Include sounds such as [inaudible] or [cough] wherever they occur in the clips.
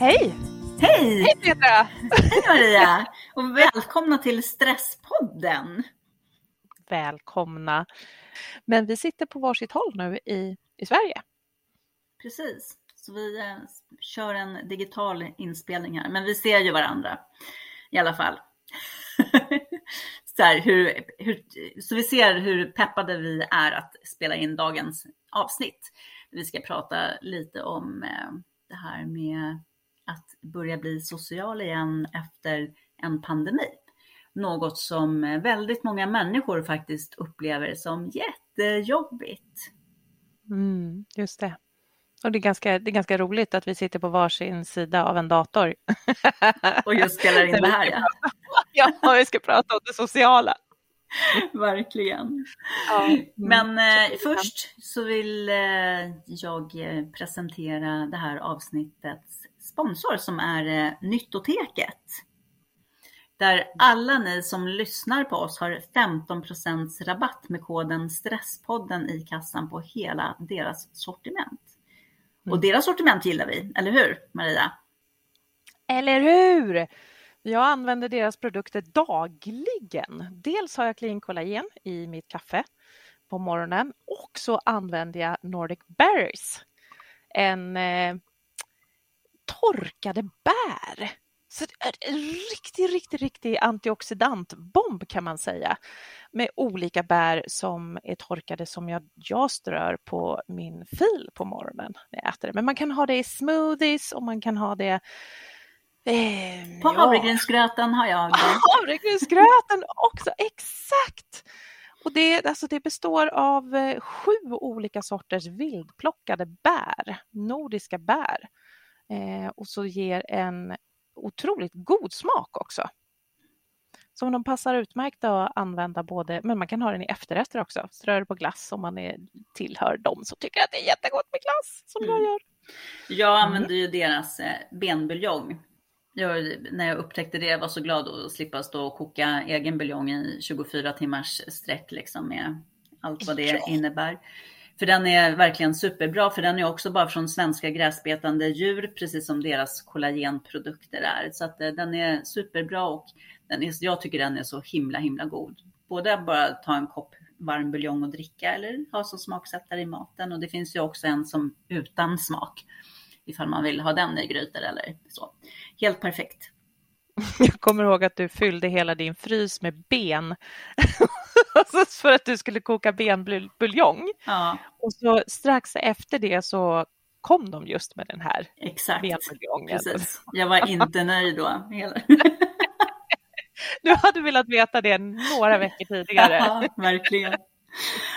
Hej! Hej! Hej Petra! Hej Maria! Och välkomna till Stresspodden. Välkomna. Men vi sitter på varsitt håll nu i, i Sverige. Precis, så vi eh, kör en digital inspelning här, men vi ser ju varandra i alla fall. [laughs] så, här, hur, hur, så vi ser hur peppade vi är att spela in dagens avsnitt. Vi ska prata lite om eh, det här med att börja bli social igen efter en pandemi. Något som väldigt många människor faktiskt upplever som jättejobbigt. Mm, just det. Och det är, ganska, det är ganska roligt att vi sitter på varsin sida av en dator. [laughs] Och just spelar in det här ja. [laughs] ja, vi ska prata om det sociala. Verkligen. Ja. Mm. Men eh, först så vill eh, jag presentera det här avsnittets sponsor som är eh, Nyttoteket. Där alla ni som lyssnar på oss har 15 rabatt med koden Stresspodden i kassan på hela deras sortiment. Och mm. deras sortiment gillar vi, eller hur Maria? Eller hur! Jag använder deras produkter dagligen. Dels har jag Clean Collagen i mitt kaffe på morgonen och så använder jag Nordic Berries. En eh, torkade bär. Så en riktig, riktig, riktig antioxidantbomb kan man säga. Med olika bär som är torkade som jag, jag strör på min fil på morgonen när jag äter det. Men man kan ha det i smoothies och man kan ha det Eh, på havregrynsgröten har jag. [laughs] Havregrynsgröten också, exakt! Och det, alltså det består av eh, sju olika sorters vildplockade bär, nordiska bär. Eh, och så ger en otroligt god smak också. Så de passar utmärkt att använda både, men man kan ha den i efterrätter också. Strör på glass om man är, tillhör dem som tycker att det är jättegott med glass som mm. jag gör. Jag använder ju deras eh, benbuljong jag, när jag upptäckte det, jag var så glad att slippa stå och koka egen buljong i 24 timmars sträck liksom med allt vad det ja. innebär. För den är verkligen superbra, för den är också bara från svenska gräsbetande djur, precis som deras kollagenprodukter är. Så att eh, den är superbra och den är, jag tycker den är så himla, himla god. Både att bara ta en kopp varm buljong och dricka eller ha som smaksättare i maten. Och det finns ju också en som utan smak ifall man vill ha den i grytor eller så. Helt perfekt. [laughs] Jag kommer ihåg att du fyllde hela din frys med ben [laughs] [laughs] för att du skulle koka benbuljong. Ja. Och så strax efter det så kom de just med den här Exakt. benbuljongen. Precis. Jag var inte nöjd då. [laughs] du hade velat veta det några veckor tidigare. Ja, verkligen.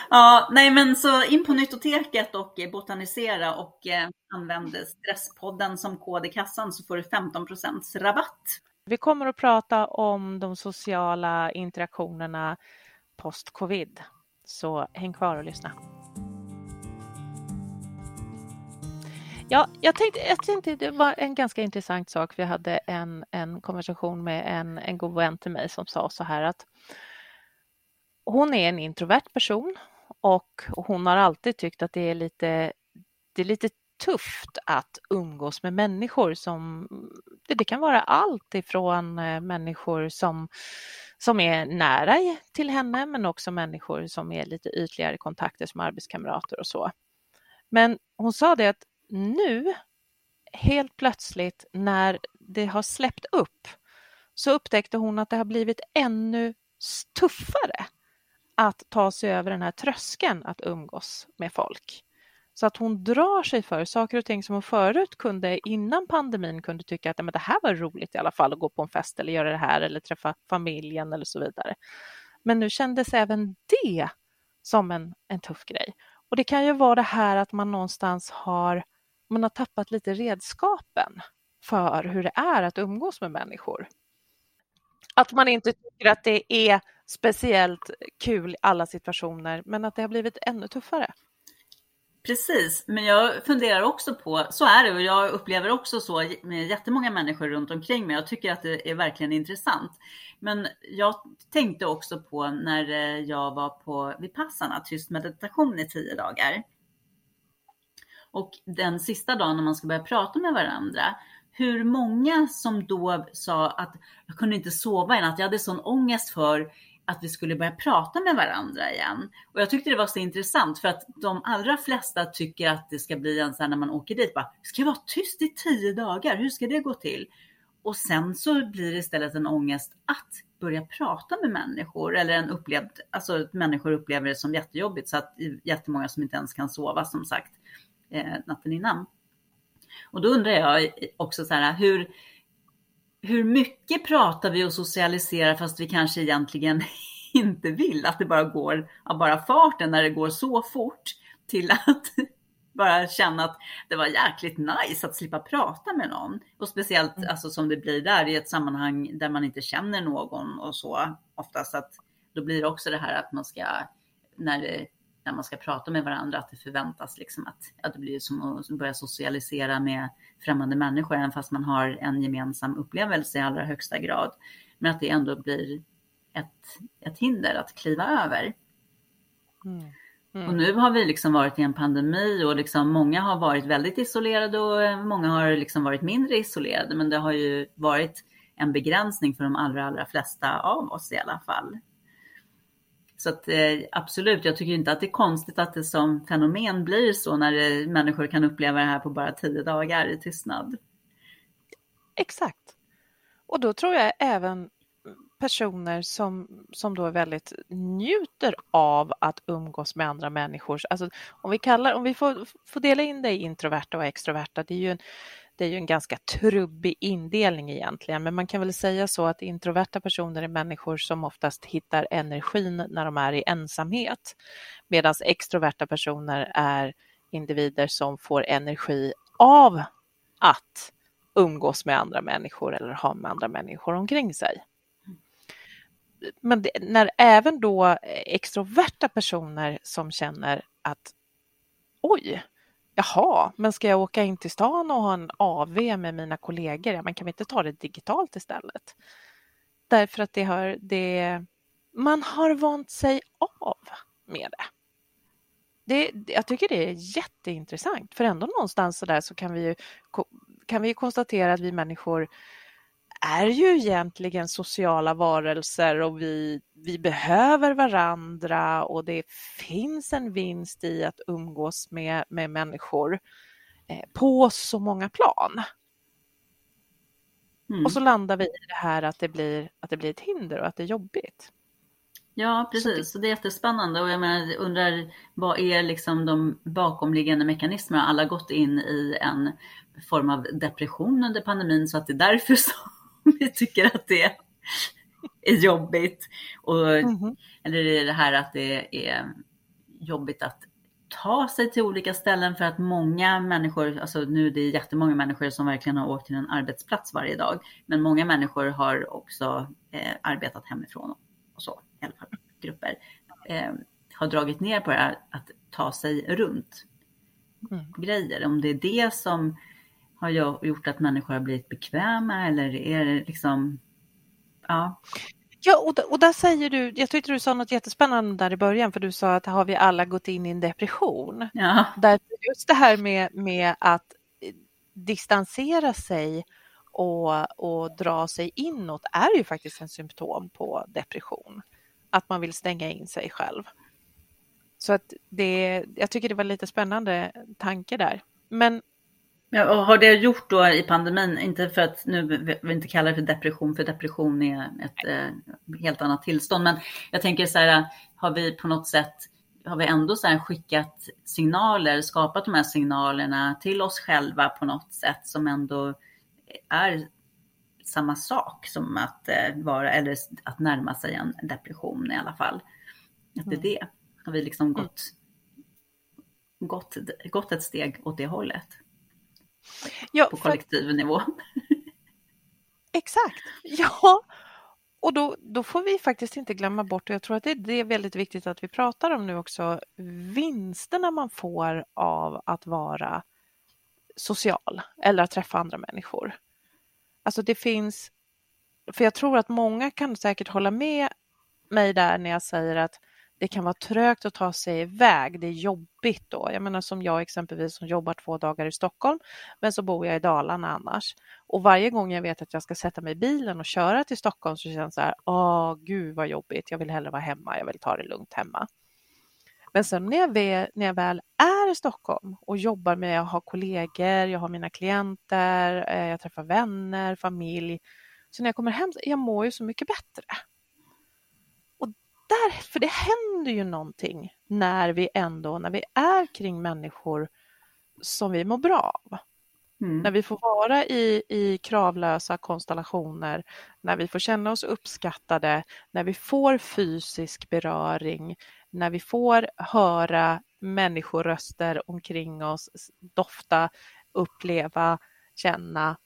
Ja, nej men så in på Nyttoteket och botanisera och eh, använd Stresspodden som kod i kassan så får du 15% rabatt. Vi kommer att prata om de sociala interaktionerna post-covid. Så häng kvar och lyssna. Ja, jag tänkte, jag tänkte det var en ganska intressant sak. Vi hade en, en konversation med en, en god vän till mig som sa så här att hon är en introvert person och hon har alltid tyckt att det är lite, det är lite tufft att umgås med människor som, det kan vara allt ifrån eh, människor som, som är nära till henne men också människor som är lite ytligare kontakter som arbetskamrater och så. Men hon sa det att nu, helt plötsligt när det har släppt upp, så upptäckte hon att det har blivit ännu tuffare att ta sig över den här tröskeln att umgås med folk. Så att hon drar sig för saker och ting som hon förut kunde innan pandemin kunde tycka att men det här var roligt i alla fall att gå på en fest eller göra det här eller träffa familjen eller så vidare. Men nu kändes även det som en, en tuff grej. Och det kan ju vara det här att man någonstans har, man har tappat lite redskapen för hur det är att umgås med människor. Att man inte tycker att det är speciellt kul i alla situationer, men att det har blivit ännu tuffare. Precis, men jag funderar också på, så är det och jag upplever också så med jättemånga människor runt omkring mig. Jag tycker att det är verkligen intressant. Men jag tänkte också på när eh, jag var på Vipassana, tyst meditation i tio dagar. Och den sista dagen när man ska börja prata med varandra, hur många som då sa att jag kunde inte sova i natt. Jag hade sån ångest för att vi skulle börja prata med varandra igen. Och jag tyckte det var så intressant för att de allra flesta tycker att det ska bli en sån här när man åker dit, bara, ska jag vara tyst i tio dagar? Hur ska det gå till? Och sen så blir det istället en ångest att börja prata med människor eller en upplevd, alltså människor upplever det som jättejobbigt så att jättemånga som inte ens kan sova som sagt eh, natten innan. Och då undrar jag också så här hur, hur mycket pratar vi och socialiserar fast vi kanske egentligen [laughs] inte vill att det bara går av bara farten när det går så fort till att [laughs] bara känna att det var jäkligt nice att slippa prata med någon. Och speciellt mm. alltså, som det blir där i ett sammanhang där man inte känner någon och så oftast att då blir det också det här att man ska när, det, när man ska prata med varandra att det förväntas liksom att, att det blir som att börja socialisera med främmande människor även fast man har en gemensam upplevelse i allra högsta grad. Men att det ändå blir ett, ett hinder att kliva över. Mm. Mm. Och nu har vi liksom varit i en pandemi och liksom många har varit väldigt isolerade och många har liksom varit mindre isolerade. Men det har ju varit en begränsning för de allra, allra flesta av oss i alla fall. Så att, eh, absolut, jag tycker inte att det är konstigt att det som fenomen blir så när det, människor kan uppleva det här på bara tio dagar i tystnad. Exakt. Och då tror jag även personer som, som då väldigt njuter av att umgås med andra människor. Alltså, om vi, kallar, om vi får, får dela in det i introverta och extroverta, det är ju en, det är ju en ganska trubbig indelning egentligen, men man kan väl säga så att introverta personer är människor som oftast hittar energin när de är i ensamhet, medan extroverta personer är individer som får energi av att umgås med andra människor eller ha med andra människor omkring sig. Men det, när även då extroverta personer som känner att oj, jaha, men ska jag åka in till stan och ha en AV med mina kollegor? Ja, men kan vi inte ta det digitalt istället? Därför att det har, det, man har vant sig av med det. Det, jag tycker det är jätteintressant, för ändå någonstans så där så kan vi, kan vi konstatera att vi människor är ju egentligen sociala varelser och vi, vi behöver varandra och det finns en vinst i att umgås med, med människor eh, på så många plan. Mm. Och så landar vi i det här att det, blir, att det blir ett hinder och att det är jobbigt. Ja, precis. Så det, det är jättespännande och jag menar, undrar vad är liksom de bakomliggande mekanismerna? Alla gått in i en form av depression under pandemin så att det är därför [laughs] som [laughs] vi tycker att det är jobbigt. Och, mm -hmm. Eller är det här att det är jobbigt att ta sig till olika ställen för att många människor, alltså nu är det jättemånga människor som verkligen har åkt till en arbetsplats varje dag, men många människor har också eh, arbetat hemifrån och så, i alla fall grupper, eh, har dragit ner på det här att ta sig runt mm. grejer. Om det är det som har gjort att människor har blivit bekväma eller är det liksom, ja. Ja, och, och där säger du, jag tyckte du sa något jättespännande där i början, för du sa att har vi alla gått in i en depression? Ja. Där just det här med, med att distansera sig och, och dra sig inåt är ju faktiskt en symptom på depression. Att man vill stänga in sig själv. Så att det, jag tycker det var lite spännande tanke där. Men Ja, och har det gjort då i pandemin, inte för att nu vill inte kalla det för depression, för depression är ett eh, helt annat tillstånd, men jag tänker så här, har vi på något sätt, har vi ändå så skickat signaler, skapat de här signalerna till oss själva på något sätt som ändå är samma sak som att eh, vara, eller att närma sig en depression i alla fall. Att det är mm. det. Har vi liksom mm. gått, gått, gått ett steg åt det hållet? Ja, på kollektiv för... nivå. [laughs] Exakt, ja. Och då, då får vi faktiskt inte glömma bort, och jag tror att det, det är väldigt viktigt att vi pratar om nu också, vinsterna man får av att vara social eller att träffa andra människor. Alltså det finns, för jag tror att många kan säkert hålla med mig där när jag säger att det kan vara trögt att ta sig iväg, det är jobbigt då. Jag menar som jag exempelvis som jobbar två dagar i Stockholm, men så bor jag i Dalarna annars. Och varje gång jag vet att jag ska sätta mig i bilen och köra till Stockholm så känns det så här, åh gud vad jobbigt, jag vill hellre vara hemma, jag vill ta det lugnt hemma. Men sen när jag, väl, när jag väl är i Stockholm och jobbar med jag har kollegor, jag har mina klienter, eh, jag träffar vänner, familj. Så när jag kommer hem, jag mår ju så mycket bättre. Där, för det händer ju någonting när vi ändå, när vi är kring människor som vi mår bra av. Mm. När vi får vara i, i kravlösa konstellationer, när vi får känna oss uppskattade, när vi får fysisk beröring, när vi får höra människoröster omkring oss, dofta, uppleva, känna.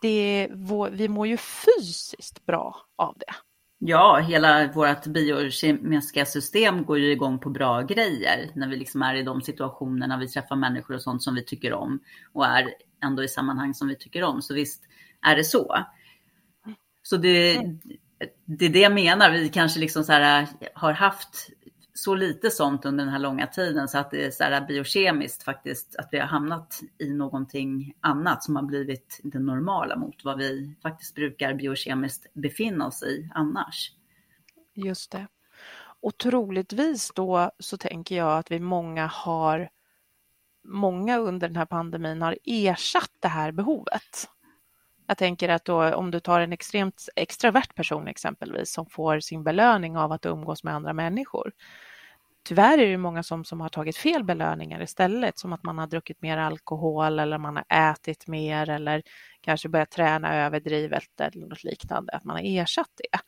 Det, vi mår ju fysiskt bra av det. Ja, hela vårt biokemiska system går ju igång på bra grejer när vi liksom är i de situationerna vi träffar människor och sånt som vi tycker om och är ändå i sammanhang som vi tycker om. Så visst är det så. Så det, det är det jag menar. Vi kanske liksom så här, har haft så lite sånt under den här långa tiden så att det är så här biokemiskt faktiskt att vi har hamnat i någonting annat som har blivit det normala mot vad vi faktiskt brukar biokemiskt befinna oss i annars. Just det. Och troligtvis då så tänker jag att vi många har många under den här pandemin har ersatt det här behovet. Jag tänker att då, om du tar en extremt extravert person exempelvis som får sin belöning av att umgås med andra människor. Tyvärr är det många som, som har tagit fel belöningar istället, som att man har druckit mer alkohol eller man har ätit mer eller kanske börjat träna överdrivet eller något liknande, att man har ersatt det.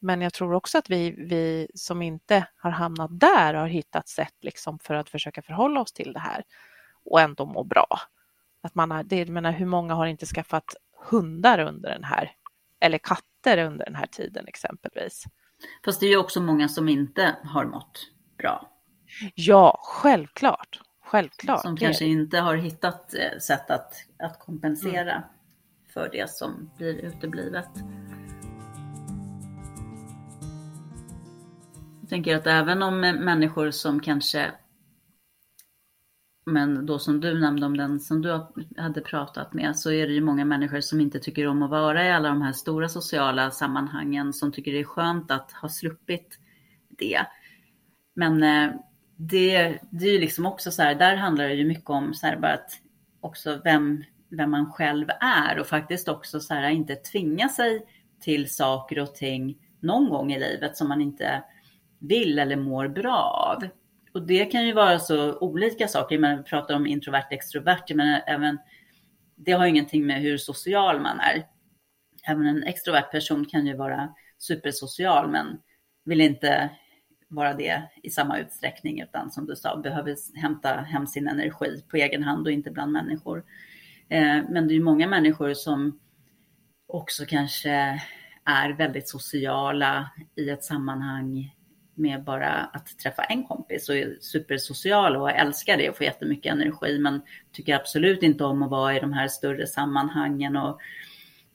Men jag tror också att vi, vi som inte har hamnat där har hittat sätt liksom för att försöka förhålla oss till det här och ändå må bra. Att man har, det, menar, hur många har inte skaffat hundar under den här, eller katter under den här tiden exempelvis. Fast det är ju också många som inte har mått bra. Ja, självklart. Självklart. Som kanske inte har hittat eh, sätt att, att kompensera mm. för det som blir uteblivet. Jag tänker att även om människor som kanske men då som du nämnde om den som du hade pratat med så är det ju många människor som inte tycker om att vara i alla de här stora sociala sammanhangen som tycker det är skönt att ha sluppit det. Men eh, det, det är ju liksom också så här, där handlar det ju mycket om så här bara att också vem, vem man själv är och faktiskt också så här inte tvinga sig till saker och ting någon gång i livet som man inte vill eller mår bra av och det kan ju vara så olika saker. Man pratar om introvert, extrovert, men även det har ju ingenting med hur social man är. Även en extrovert person kan ju vara supersocial, men vill inte vara det i samma utsträckning, utan som du sa, behöver hämta hem sin energi på egen hand och inte bland människor. Eh, men det är ju många människor som också kanske är väldigt sociala i ett sammanhang med bara att träffa en kompis och är supersocial och älskar det och får jättemycket energi men tycker absolut inte om att vara i de här större sammanhangen och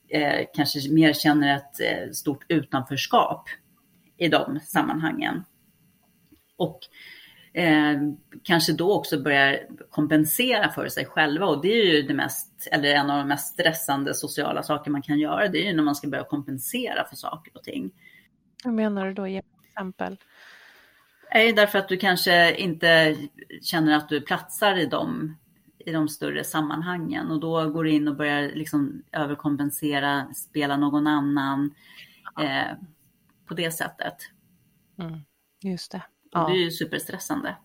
eh, kanske mer känner ett eh, stort utanförskap i de sammanhangen. Och eh, kanske då också börjar kompensera för sig själva och det är ju det mest, eller en av de mest stressande sociala saker man kan göra, det är ju när man ska börja kompensera för saker och ting. Hur menar du då? Ge exempel? Nej, därför att du kanske inte känner att du platsar i de, i de större sammanhangen och då går du in och börjar liksom överkompensera, spela någon annan eh, på det sättet. Mm, just det. Ja. det är ju superstressande.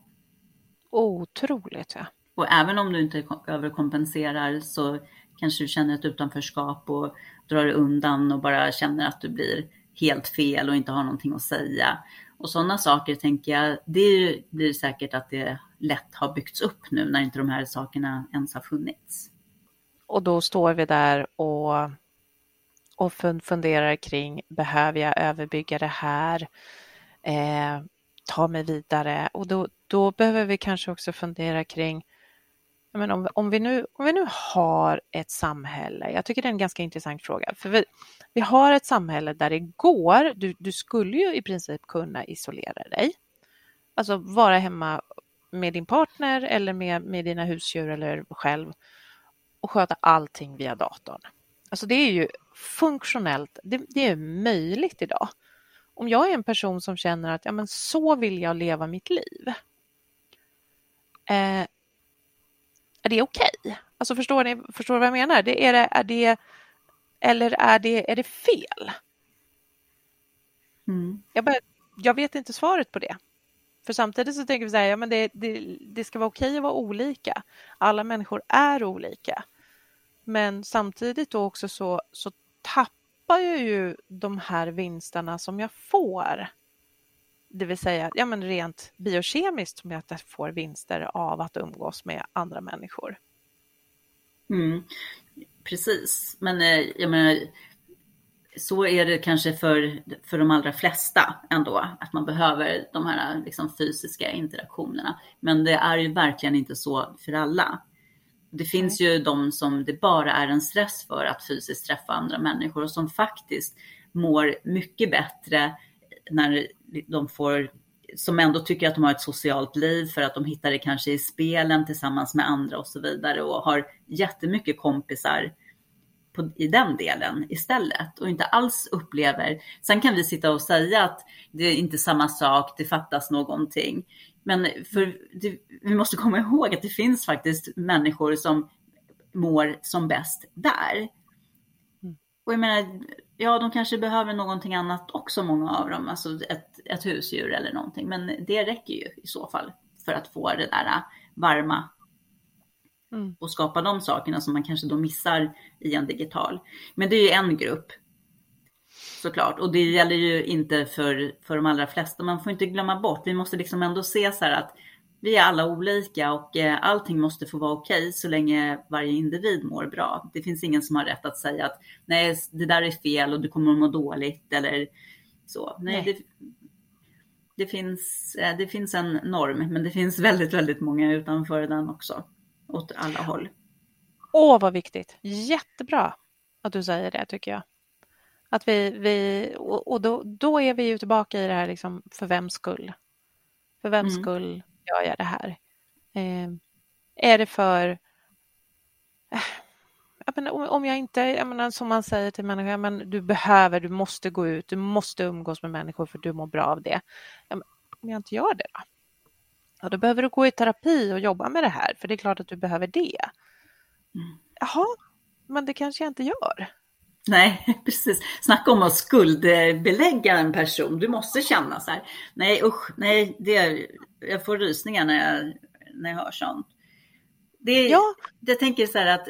Otroligt ja. Och även om du inte överkompenserar så kanske du känner ett utanförskap och drar undan och bara känner att du blir helt fel och inte har någonting att säga. Och sådana saker tänker jag, det blir säkert att det lätt har byggts upp nu när inte de här sakerna ens har funnits. Och då står vi där och, och funderar kring, behöver jag överbygga det här? Eh, ta mig vidare? Och då, då behöver vi kanske också fundera kring, men om, om, vi nu, om vi nu har ett samhälle, jag tycker det är en ganska intressant fråga, för vi, vi har ett samhälle där det går, du, du skulle ju i princip kunna isolera dig, alltså vara hemma med din partner eller med, med dina husdjur eller själv och sköta allting via datorn. Alltså det är ju funktionellt, det, det, är möjligt idag. Om jag är en person som känner att ja, men så vill jag leva mitt liv. Eh, är det okej? Okay? Alltså förstår ni, förstår vad jag menar? Det, är, det, är det, eller är det, är det fel? Mm. Jag, bara, jag vet inte svaret på det. För samtidigt så tänker vi så här, ja, men det, det, det ska vara okej att vara olika. Alla människor är olika. Men samtidigt då också så, så tappar jag ju de här vinsterna som jag får. Det vill säga ja, men rent biokemiskt som jag får vinster av att umgås med andra människor. Mm, precis, men eh, jag menar, så är det kanske för, för de allra flesta ändå, att man behöver de här liksom, fysiska interaktionerna. Men det är ju verkligen inte så för alla. Det finns ju de som det bara är en stress för att fysiskt träffa andra människor och som faktiskt mår mycket bättre när de får, som ändå tycker att de har ett socialt liv för att de hittar det kanske i spelen tillsammans med andra och så vidare och har jättemycket kompisar på, i den delen istället och inte alls upplever. Sen kan vi sitta och säga att det är inte samma sak, det fattas någonting. Men för det, vi måste komma ihåg att det finns faktiskt människor som mår som bäst där. Och jag menar, ja, de kanske behöver någonting annat också, många av dem, alltså ett, ett husdjur eller någonting. Men det räcker ju i så fall för att få det där varma mm. och skapa de sakerna som man kanske då missar i en digital. Men det är ju en grupp såklart. Och det gäller ju inte för, för de allra flesta. Man får inte glömma bort, vi måste liksom ändå se så här att vi är alla olika och eh, allting måste få vara okej okay så länge varje individ mår bra. Det finns ingen som har rätt att säga att nej, det där är fel och du kommer att må dåligt eller så. Nej, nej. Det, det, finns, eh, det finns en norm, men det finns väldigt, väldigt många utanför den också. Åt alla håll. Åh, vad viktigt. Jättebra att du säger det tycker jag. Att vi, vi, och då, då är vi ju tillbaka i det här liksom, för vems skull? För vems mm. skull gör jag det här? Eh, är det för... Eh, jag menar, om jag inte, jag menar, som man säger till människor, men du behöver, du måste gå ut, du måste umgås med människor för du mår bra av det. Ja, om jag inte gör det då? Ja, då behöver du gå i terapi och jobba med det här, för det är klart att du behöver det. Mm. Jaha, men det kanske jag inte gör. Nej, [laughs] precis. Snacka om att skuldbelägga en person. Du måste känna så här. Nej, usch, nej, det, jag får rysningar när jag, när jag hör sånt. Det, ja. Jag tänker så här att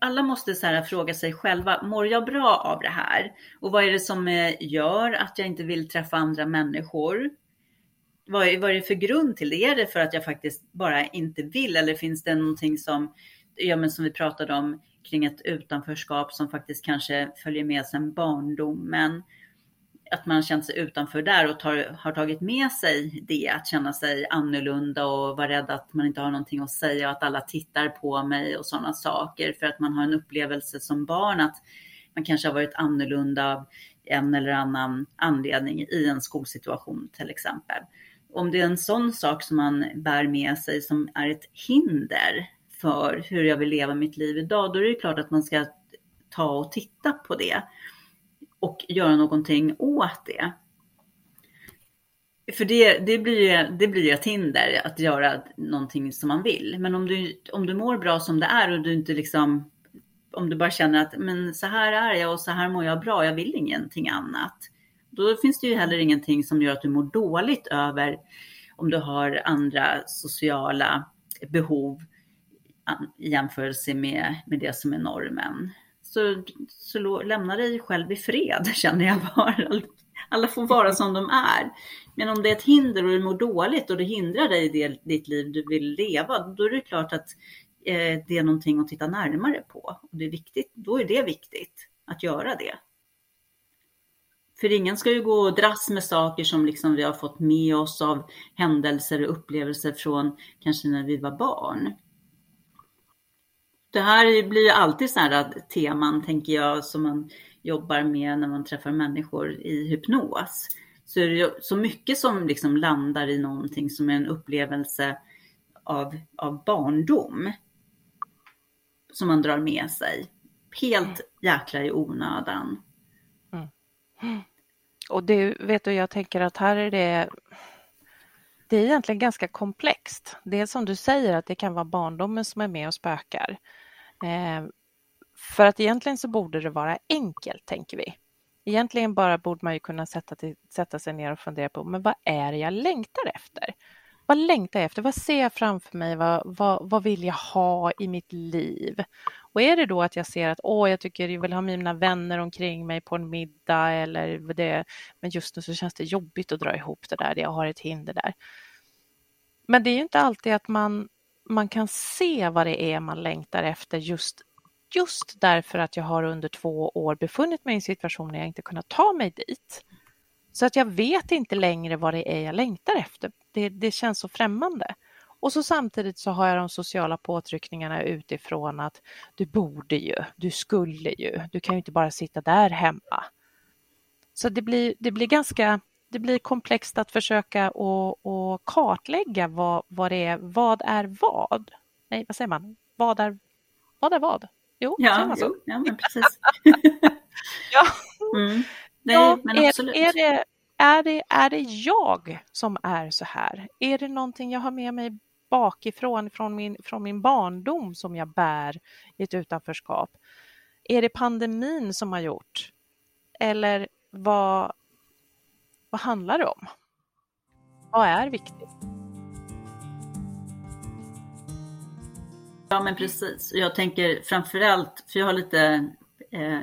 alla måste så här fråga sig själva, mår jag bra av det här? Och vad är det som eh, gör att jag inte vill träffa andra människor? Vad är, vad är det för grund till det? Är det för att jag faktiskt bara inte vill eller finns det någonting som, ja, men som vi pratade om, kring ett utanförskap som faktiskt kanske följer med sedan barndomen. Att man känt sig utanför där och tar, har tagit med sig det, att känna sig annorlunda och vara rädd att man inte har någonting att säga och att alla tittar på mig och sådana saker. För att man har en upplevelse som barn att man kanske har varit annorlunda av en eller annan anledning i en skolsituation till exempel. Om det är en sån sak som man bär med sig som är ett hinder för hur jag vill leva mitt liv idag, då är det klart att man ska ta och titta på det och göra någonting åt det. För det, det, blir, det blir ett hinder att göra någonting som man vill. Men om du, om du mår bra som det är och du inte liksom, om du bara känner att men så här är jag och så här mår jag bra, jag vill ingenting annat. Då finns det ju heller ingenting som gör att du mår dåligt över om du har andra sociala behov i jämförelse med, med det som är normen. Så, så lämna dig själv i fred [laughs] känner jag bara. Alla får vara som de är. Men om det är ett hinder och du mår dåligt och det hindrar dig i det, ditt liv du vill leva, då är det klart att eh, det är någonting att titta närmare på. Och det är viktigt, då är det viktigt att göra det. För ingen ska ju gå och dras med saker som liksom vi har fått med oss av händelser och upplevelser från kanske när vi var barn. Det här blir ju alltid så här äh, teman, tänker jag, som man jobbar med när man träffar människor i hypnos. Så är det så mycket som liksom landar i någonting som är en upplevelse av, av barndom. Som man drar med sig. Helt jäkla i onödan. Mm. Och det vet du, jag tänker att här är det det är egentligen ganska komplext. Det är som du säger att det kan vara barndomen som är med och spökar. Eh, för att egentligen så borde det vara enkelt, tänker vi. Egentligen bara borde man ju kunna sätta, till, sätta sig ner och fundera på, men vad är det jag längtar efter? Vad längtar jag efter? Vad ser jag framför mig? Vad, vad, vad vill jag ha i mitt liv? Och är det då att jag ser att åh, jag tycker jag vill ha mina vänner omkring mig på en middag eller det, men just nu så känns det jobbigt att dra ihop det där, jag har ett hinder där. Men det är ju inte alltid att man, man kan se vad det är man längtar efter just, just därför att jag har under två år befunnit mig i en situation där jag inte kunnat ta mig dit. Så att jag vet inte längre vad det är jag längtar efter. Det, det känns så främmande. Och så samtidigt så har jag de sociala påtryckningarna utifrån att du borde ju, du skulle ju, du kan ju inte bara sitta där hemma. Så det blir, det blir ganska det blir komplext att försöka och, och kartlägga vad, vad det är, vad är vad? Nej, vad säger man? Vad är vad? Är vad? Jo, ja, säger man så? Jo, ja, men [laughs] precis. ja. Mm. Nej, ja, men absolut. Är, är, det, är, det, är det jag som är så här? Är det någonting jag har med mig bakifrån, från min, från min barndom som jag bär i ett utanförskap? Är det pandemin som har gjort? Eller vad, vad handlar det om? Vad är viktigt? Ja men precis. Jag tänker framförallt, för jag har lite, eh,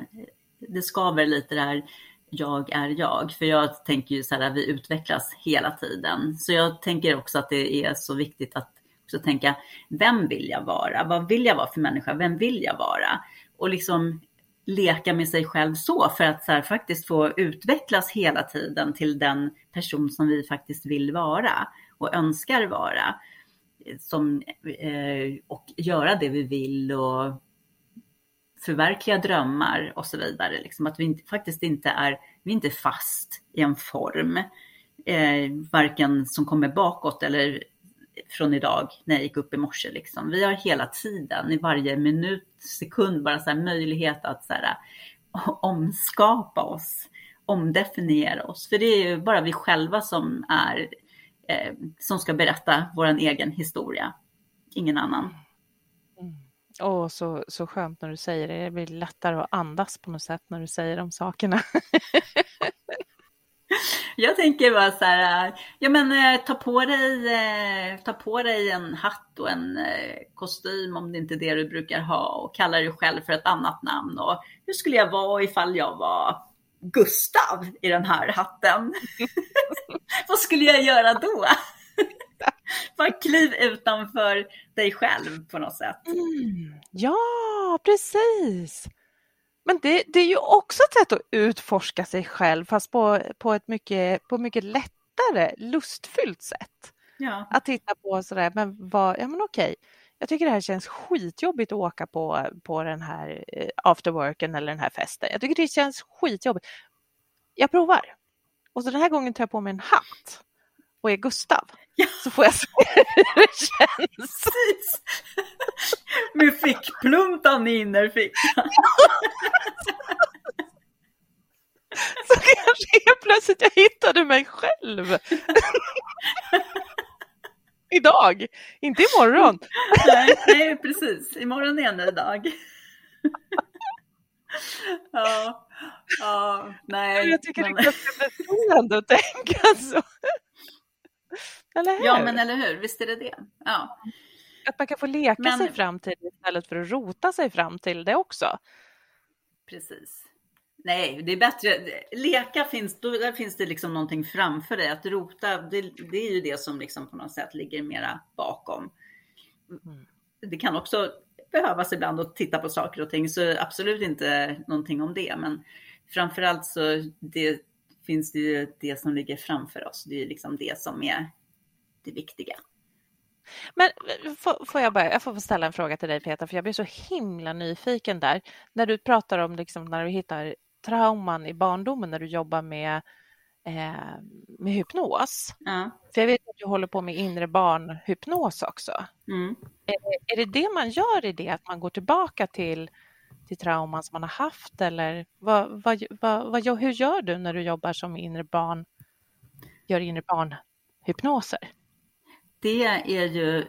det skaver lite där jag är jag. För jag tänker ju så här, vi utvecklas hela tiden. Så jag tänker också att det är så viktigt att också tänka, vem vill jag vara? Vad vill jag vara för människa? Vem vill jag vara? Och liksom leka med sig själv så för att så här, faktiskt få utvecklas hela tiden till den person som vi faktiskt vill vara och önskar vara. Som, eh, och göra det vi vill och förverkliga drömmar och så vidare. Liksom att vi inte, faktiskt inte är, vi är inte fast i en form, eh, varken som kommer bakåt eller från idag när jag gick upp i morse. Liksom. Vi har hela tiden, i varje minut, sekund, bara så möjlighet att så här, omskapa oss, omdefiniera oss. För det är ju bara vi själva som är eh, som ska berätta vår egen historia, ingen annan. Åh, Åh, så, så skönt när du säger det. Det blir lättare att andas på något sätt när du säger de sakerna. [laughs] Jag tänker bara så här, ja men eh, ta på dig, eh, ta på dig en hatt och en eh, kostym om det inte är det du brukar ha och kalla dig själv för ett annat namn. Och hur skulle jag vara ifall jag var Gustav i den här hatten? [laughs] Vad skulle jag göra då? [laughs] Bara kliv utanför dig själv på något sätt. Mm, ja, precis. Men det, det, är ju också ett sätt att utforska sig själv fast på, på ett mycket, på mycket lättare, lustfyllt sätt. Ja. Att titta på sådär, men vad, ja men okej, jag tycker det här känns skitjobbigt att åka på, på den här eh, afterworken eller den här festen. Jag tycker det känns skitjobbigt. Jag provar. Och så den här gången tar jag på mig en hatt och är Gustav. Ja. Så får jag se [laughs] hur det känns. Precis. Med fickpluntan i innerfickan. Så kanske helt plötsligt jag hittade mig själv. Idag, inte imorgon. Nej, nej, precis. Imorgon är en ny dag. Ja, ja, nej. Jag tycker men... det är ganska befriande att tänka så. [laughs] Eller hur? Ja, men eller hur, visst är det det. Ja. Att man kan få leka men... sig fram till det istället för att rota sig fram till det också. Precis. Nej, det är bättre. Leka finns, då, där finns det liksom någonting framför dig. Att rota, det, det är ju det som liksom på något sätt ligger mera bakom. Mm. Det kan också behövas ibland att titta på saker och ting, så absolut inte någonting om det. Men framförallt så det finns det ju det som ligger framför oss. Det är liksom det som är det viktiga. Men får, får jag, bara, jag får ställa en fråga till dig Peter, för jag blir så himla nyfiken där. När du pratar om liksom, när du hittar trauman i barndomen, när du jobbar med, eh, med hypnos. Ja. För jag vet att du håller på med inre barnhypnos också. Mm. Är, är det det man gör i det, att man går tillbaka till, till trauman som man har haft eller vad, vad, vad, vad, hur gör du när du jobbar som inre barn, gör inre barnhypnoser? Det är ju,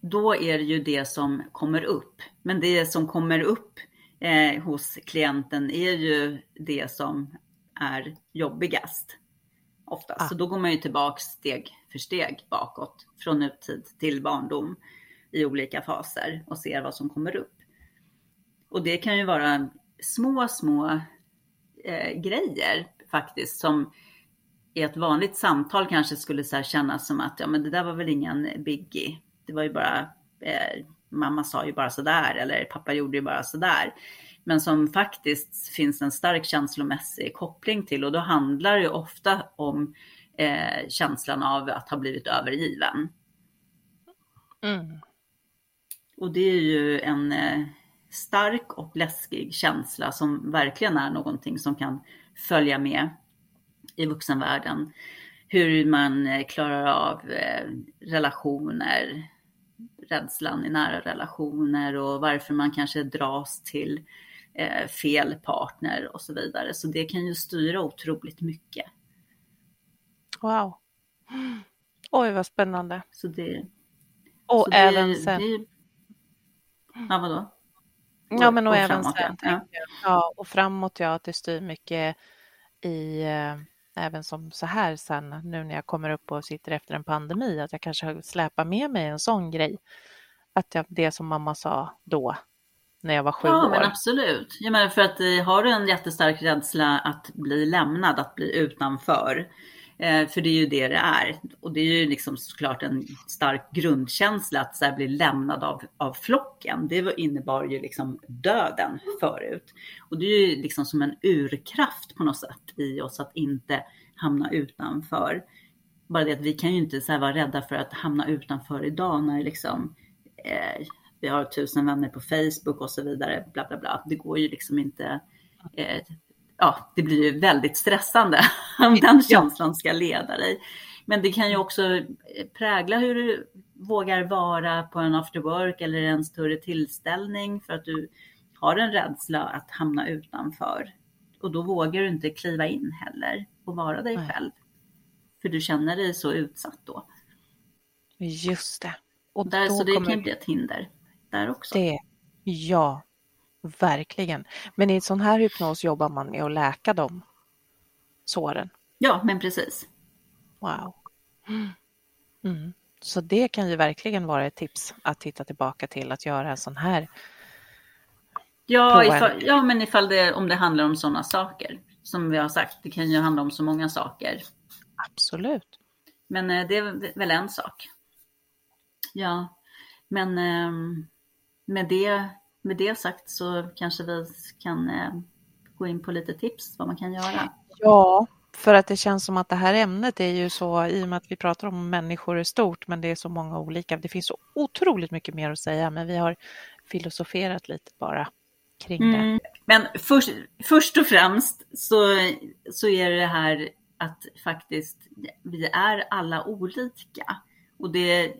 då är det ju det som kommer upp. Men det som kommer upp eh, hos klienten är ju det som är jobbigast. Oftast. Ah. Så då går man ju tillbaks steg för steg bakåt från nutid till barndom i olika faser och ser vad som kommer upp. Och det kan ju vara små, små eh, grejer faktiskt som i ett vanligt samtal kanske skulle så kännas som att ja, men det där var väl ingen biggie. Det var ju bara, eh, mamma sa ju bara sådär eller pappa gjorde ju bara sådär. Men som faktiskt finns en stark känslomässig koppling till och då handlar det ofta om eh, känslan av att ha blivit övergiven. Mm. Och det är ju en eh, stark och läskig känsla som verkligen är någonting som kan följa med i vuxenvärlden. Hur man eh, klarar av eh, relationer, rädslan i nära relationer och varför man kanske dras till eh, fel partner och så vidare. Så det kan ju styra otroligt mycket. Wow. Oj, vad spännande. Så det, Och så det, även sen, det, ja, vadå? Ja, men och, och även framåt, sen, ja. ja, och framåt, ja, att det styr mycket i, eh, även som så här sen, nu när jag kommer upp och sitter efter en pandemi, att jag kanske släpar med mig en sån grej. Att jag, det som mamma sa då, när jag var sju Ja, år. men absolut. Jag menar för att eh, har du en jättestark rädsla att bli lämnad, att bli utanför, Eh, för det är ju det det är. Och det är ju liksom såklart en stark grundkänsla att så här, bli lämnad av, av flocken. Det innebar ju liksom döden förut. Och det är ju liksom som en urkraft på något sätt i oss att inte hamna utanför. Bara det att vi kan ju inte så här vara rädda för att hamna utanför idag när liksom eh, vi har tusen vänner på Facebook och så vidare. Bla, bla, bla. Det går ju liksom inte. Eh, ja, det blir ju väldigt stressande [laughs] om den känslan ska leda dig. Men det kan ju också eh, prägla hur du vågar vara på en after work eller en större tillställning för att du har en rädsla att hamna utanför. Och då vågar du inte kliva in heller och vara dig Nej. själv. För du känner dig så utsatt då. Just det. Och Där, då så det kommer kan bli ett hinder där också. det. Ja, verkligen. Men i en sån här hypnos jobbar man med att läka de såren. Ja, men precis. Wow. Mm. Så det kan ju verkligen vara ett tips att titta tillbaka till att göra en sån här. Ja, ifall, ja men ifall det, om det handlar om sådana saker. Som vi har sagt, det kan ju handla om så många saker. Absolut. Men eh, det är väl en sak. Ja, men ehm, med det, med det sagt så kanske vi kan eh, gå in på lite tips vad man kan göra. Ja, för att det känns som att det här ämnet är ju så, i och med att vi pratar om människor i stort, men det är så många olika. Det finns så otroligt mycket mer att säga, men vi har filosoferat lite bara kring det. Mm. Men först, först och främst så, så är det här att faktiskt vi är alla olika. Och det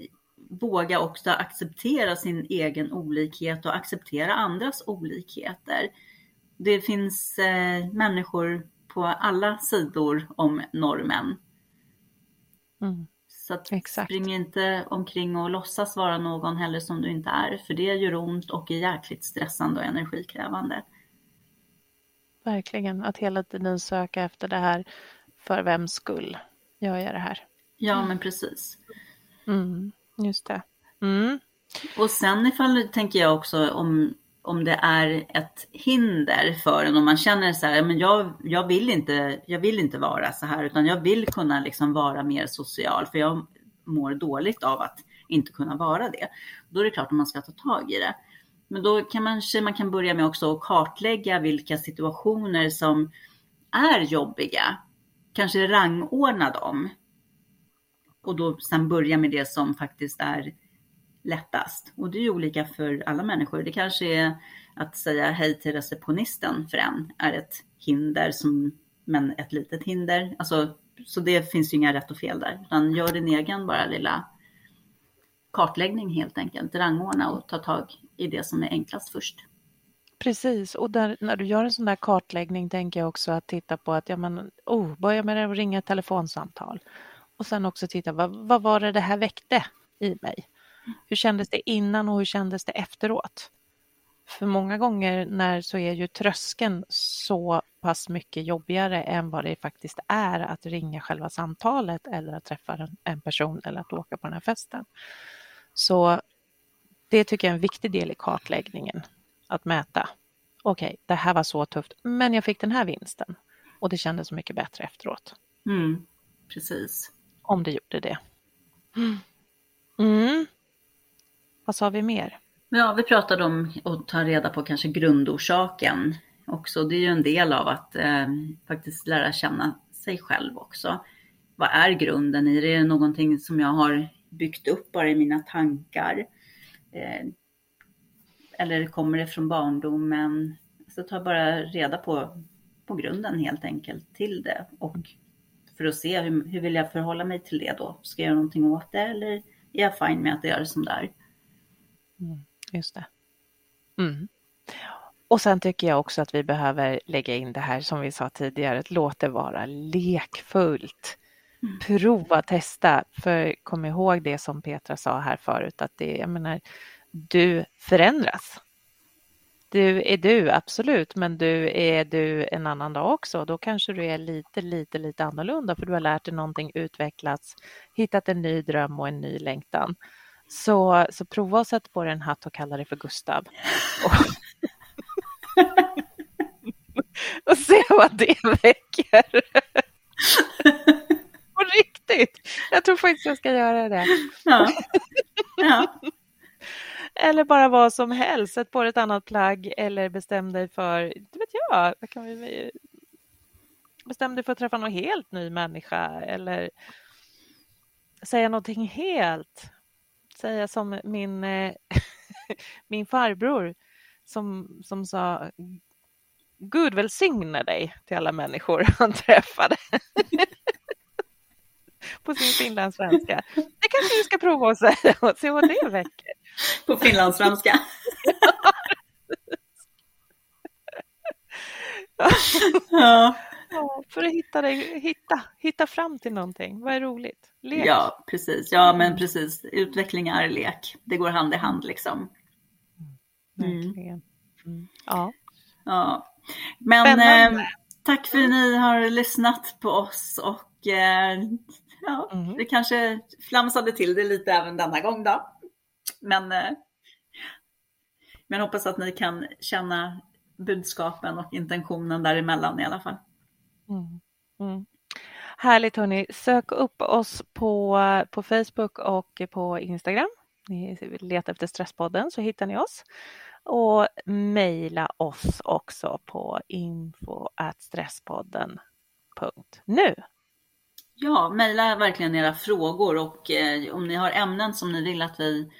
våga också acceptera sin egen olikhet och acceptera andras olikheter. Det finns eh, människor på alla sidor om normen. Mm. Så att Exakt. spring inte omkring och låtsas vara någon heller som du inte är. För det gör ont och är jäkligt stressande och energikrävande. Verkligen, att hela tiden söka efter det här, för vems skull gör jag det här? Ja, men precis. Mm. Just det. Mm. Och sen ifall, tänker jag också, om, om det är ett hinder för en, om man känner så här, men jag, jag, vill inte, jag vill inte vara så här, utan jag vill kunna liksom vara mer social, för jag mår dåligt av att inte kunna vara det. Då är det klart att man ska ta tag i det. Men då kan man, man kan börja med också att kartlägga vilka situationer som är jobbiga. Kanske rangordna dem och då sen börja med det som faktiskt är lättast. Och det är ju olika för alla människor. Det kanske är att säga hej till receptionisten för en är ett hinder, som, men ett litet hinder. Alltså, så det finns ju inga rätt och fel där, utan gör din egen bara lilla kartläggning helt enkelt. Rangordna och ta tag i det som är enklast först. Precis, och där, när du gör en sån där kartläggning tänker jag också att titta på att ja, men, oh, börja med att ringa ett telefonsamtal och sen också titta vad, vad var det det här väckte i mig? Hur kändes det innan och hur kändes det efteråt? För många gånger när så är ju tröskeln så pass mycket jobbigare än vad det faktiskt är att ringa själva samtalet eller att träffa en person eller att åka på den här festen. Så det tycker jag är en viktig del i kartläggningen, att mäta. Okej, okay, det här var så tufft, men jag fick den här vinsten och det kändes så mycket bättre efteråt. Mm, precis. Om det gjorde det. Mm. Vad sa vi mer? Ja, vi pratade om att ta reda på kanske grundorsaken också. Det är ju en del av att eh, faktiskt lära känna sig själv också. Vad är grunden i det? Är det någonting som jag har byggt upp bara i mina tankar? Eh, eller kommer det från barndomen? Så ta bara reda på, på grunden helt enkelt till det och för att se hur, hur vill jag förhålla mig till det då? Ska jag göra någonting åt det eller är jag fine med att det är som det är? Mm, just det. Mm. Och sen tycker jag också att vi behöver lägga in det här som vi sa tidigare, låt det vara lekfullt. Mm. Prova, testa, för kom ihåg det som Petra sa här förut, att det, jag menar, du förändras. Du är du, absolut, men du är du en annan dag också. Då kanske du är lite, lite, lite annorlunda för du har lärt dig någonting, utvecklats, hittat en ny dröm och en ny längtan. Så, så prova att sätta på dig en hatt och kalla dig för Gustav. Och, [laughs] och se vad det väcker. [laughs] På riktigt. Jag tror faktiskt jag ska göra det. Ja. ja. Eller bara vad som helst, sätt på dig ett annat plagg eller bestäm dig för, det vet jag, kan vi, bestäm dig för att träffa någon helt ny människa eller säga någonting helt säga som min, eh, [laughs] min farbror som, som sa Gud välsigne dig till alla människor [laughs] han träffade. [laughs] På sin finlandssvenska. Det kanske du ska prova att säga och se vad det väcker. På finlandssvenska. [laughs] ja. Ja, för att hitta, dig, hitta, hitta fram till någonting. Vad är roligt? Lek. Ja, precis. Ja, men mm. precis. Utveckling är lek. Det går hand i hand liksom. Mm. Verkligen. Mm. Ja. ja. Men eh, tack för att ni har lyssnat på oss och eh, ja, mm. det kanske flamsade till det lite även denna gång då. Men, eh, men hoppas att ni kan känna budskapen och intentionen däremellan i alla fall. Mm. Mm. Härligt hörni, sök upp oss på, på Facebook och på Instagram. Ni letar efter Stresspodden så hittar ni oss. Och mejla oss också på info stresspodden.nu. Ja, mejla verkligen era frågor och eh, om ni har ämnen som ni vill att vi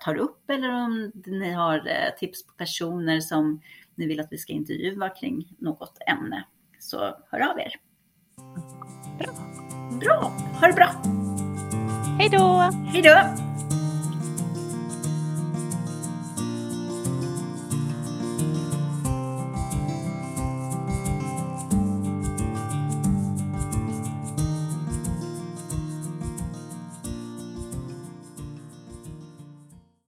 tar upp eller om ni har eh, tips på personer som ni vill att vi ska intervjua kring något ämne så hör av er. Bra. Bra, ha det bra. Hej då. Hej då.